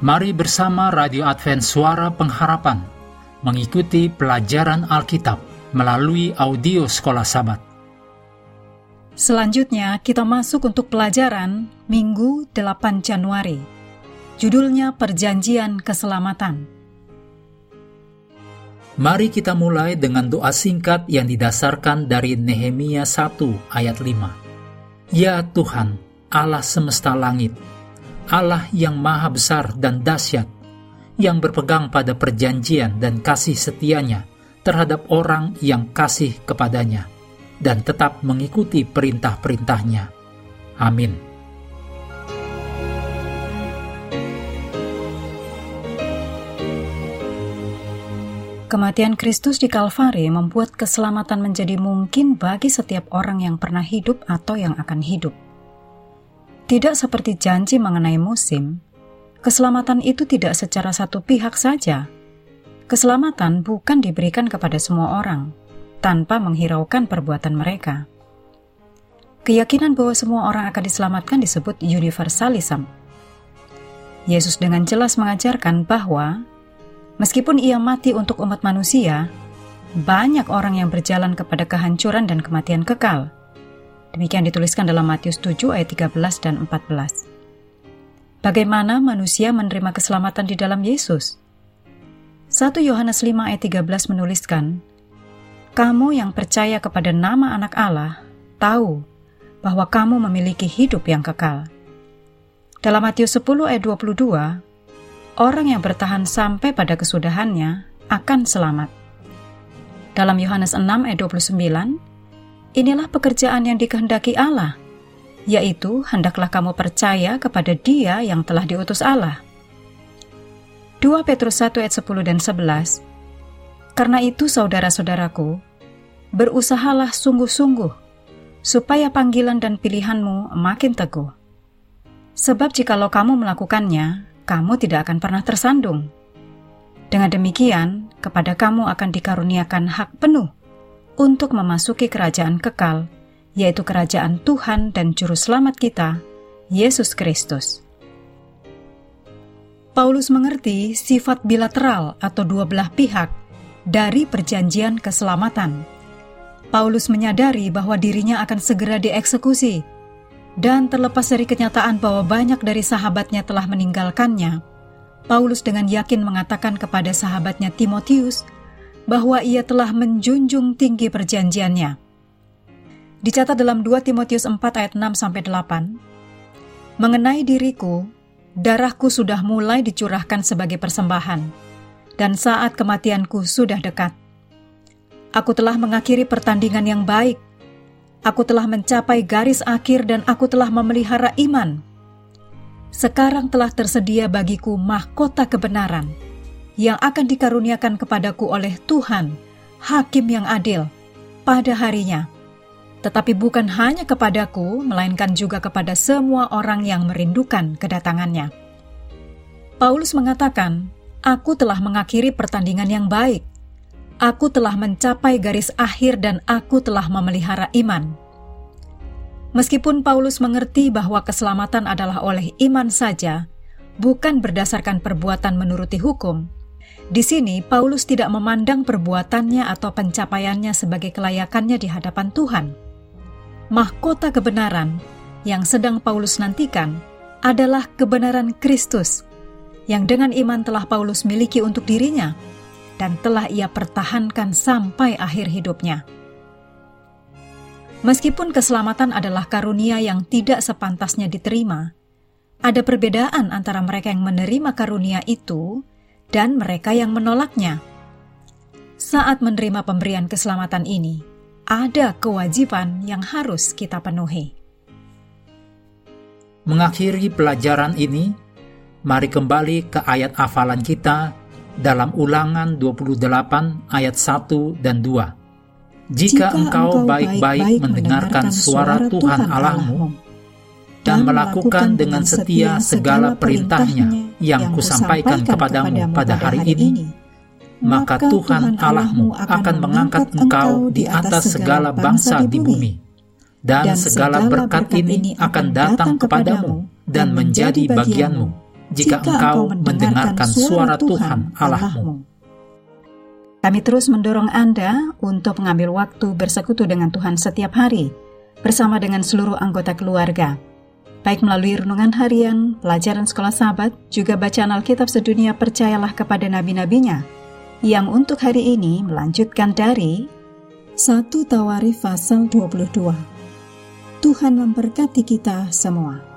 Mari bersama Radio Advent Suara Pengharapan mengikuti pelajaran Alkitab melalui audio Sekolah Sabat. Selanjutnya kita masuk untuk pelajaran Minggu 8 Januari. Judulnya Perjanjian Keselamatan. Mari kita mulai dengan doa singkat yang didasarkan dari Nehemia 1 ayat 5. Ya Tuhan, Allah semesta langit, Allah yang maha besar dan dahsyat, yang berpegang pada perjanjian dan kasih setianya terhadap orang yang kasih kepadanya, dan tetap mengikuti perintah-perintahnya. Amin. Kematian Kristus di Kalvari membuat keselamatan menjadi mungkin bagi setiap orang yang pernah hidup atau yang akan hidup. Tidak seperti janji mengenai musim, keselamatan itu tidak secara satu pihak saja. Keselamatan bukan diberikan kepada semua orang tanpa menghiraukan perbuatan mereka. Keyakinan bahwa semua orang akan diselamatkan disebut universalism. Yesus dengan jelas mengajarkan bahwa meskipun ia mati untuk umat manusia, banyak orang yang berjalan kepada kehancuran dan kematian kekal Demikian dituliskan dalam Matius 7 ayat 13 dan 14. Bagaimana manusia menerima keselamatan di dalam Yesus? 1 Yohanes 5 ayat 13 menuliskan, Kamu yang percaya kepada nama anak Allah, tahu bahwa kamu memiliki hidup yang kekal. Dalam Matius 10 ayat 22, orang yang bertahan sampai pada kesudahannya akan selamat. Dalam Yohanes 6 ayat 29, Inilah pekerjaan yang dikehendaki Allah, yaitu hendaklah kamu percaya kepada Dia yang telah diutus Allah. 2 Petrus 1 ayat 10 dan 11 Karena itu saudara-saudaraku, berusahalah sungguh-sungguh, supaya panggilan dan pilihanmu makin teguh. Sebab jikalau kamu melakukannya, kamu tidak akan pernah tersandung. Dengan demikian, kepada kamu akan dikaruniakan hak penuh untuk memasuki kerajaan kekal, yaitu kerajaan Tuhan dan Juru Selamat kita, Yesus Kristus. Paulus mengerti sifat bilateral atau dua belah pihak dari perjanjian keselamatan. Paulus menyadari bahwa dirinya akan segera dieksekusi, dan terlepas dari kenyataan bahwa banyak dari sahabatnya telah meninggalkannya, Paulus dengan yakin mengatakan kepada sahabatnya Timotius bahwa ia telah menjunjung tinggi perjanjiannya. Dicatat dalam 2 Timotius 4 ayat 6 sampai 8. Mengenai diriku, darahku sudah mulai dicurahkan sebagai persembahan, dan saat kematianku sudah dekat. Aku telah mengakhiri pertandingan yang baik. Aku telah mencapai garis akhir dan aku telah memelihara iman. Sekarang telah tersedia bagiku mahkota kebenaran yang akan dikaruniakan kepadaku oleh Tuhan, Hakim yang adil, pada harinya. Tetapi bukan hanya kepadaku, melainkan juga kepada semua orang yang merindukan kedatangannya. Paulus mengatakan, Aku telah mengakhiri pertandingan yang baik. Aku telah mencapai garis akhir dan aku telah memelihara iman. Meskipun Paulus mengerti bahwa keselamatan adalah oleh iman saja, bukan berdasarkan perbuatan menuruti hukum, di sini, Paulus tidak memandang perbuatannya atau pencapaiannya sebagai kelayakannya di hadapan Tuhan. Mahkota kebenaran yang sedang Paulus nantikan adalah kebenaran Kristus, yang dengan iman telah Paulus miliki untuk dirinya dan telah ia pertahankan sampai akhir hidupnya. Meskipun keselamatan adalah karunia yang tidak sepantasnya diterima, ada perbedaan antara mereka yang menerima karunia itu dan mereka yang menolaknya. Saat menerima pemberian keselamatan ini, ada kewajiban yang harus kita penuhi. Mengakhiri pelajaran ini, mari kembali ke ayat hafalan kita dalam ulangan 28 ayat 1 dan 2. Jika, engkau baik-baik mendengarkan suara Tuhan Allahmu dan melakukan dengan setia segala perintahnya, yang kusampaikan kepadamu pada hari ini, maka Tuhan Allahmu akan mengangkat engkau di atas segala bangsa di bumi, dan segala berkat ini akan datang kepadamu dan menjadi bagianmu, jika, engkau mendengarkan suara Tuhan Allahmu. Kami terus mendorong Anda untuk mengambil waktu bersekutu dengan Tuhan setiap hari, bersama dengan seluruh anggota keluarga, baik melalui renungan harian, pelajaran sekolah sahabat, juga bacaan Alkitab sedunia percayalah kepada nabi-nabinya, yang untuk hari ini melanjutkan dari 1 Tawarif pasal 22. Tuhan memberkati kita semua.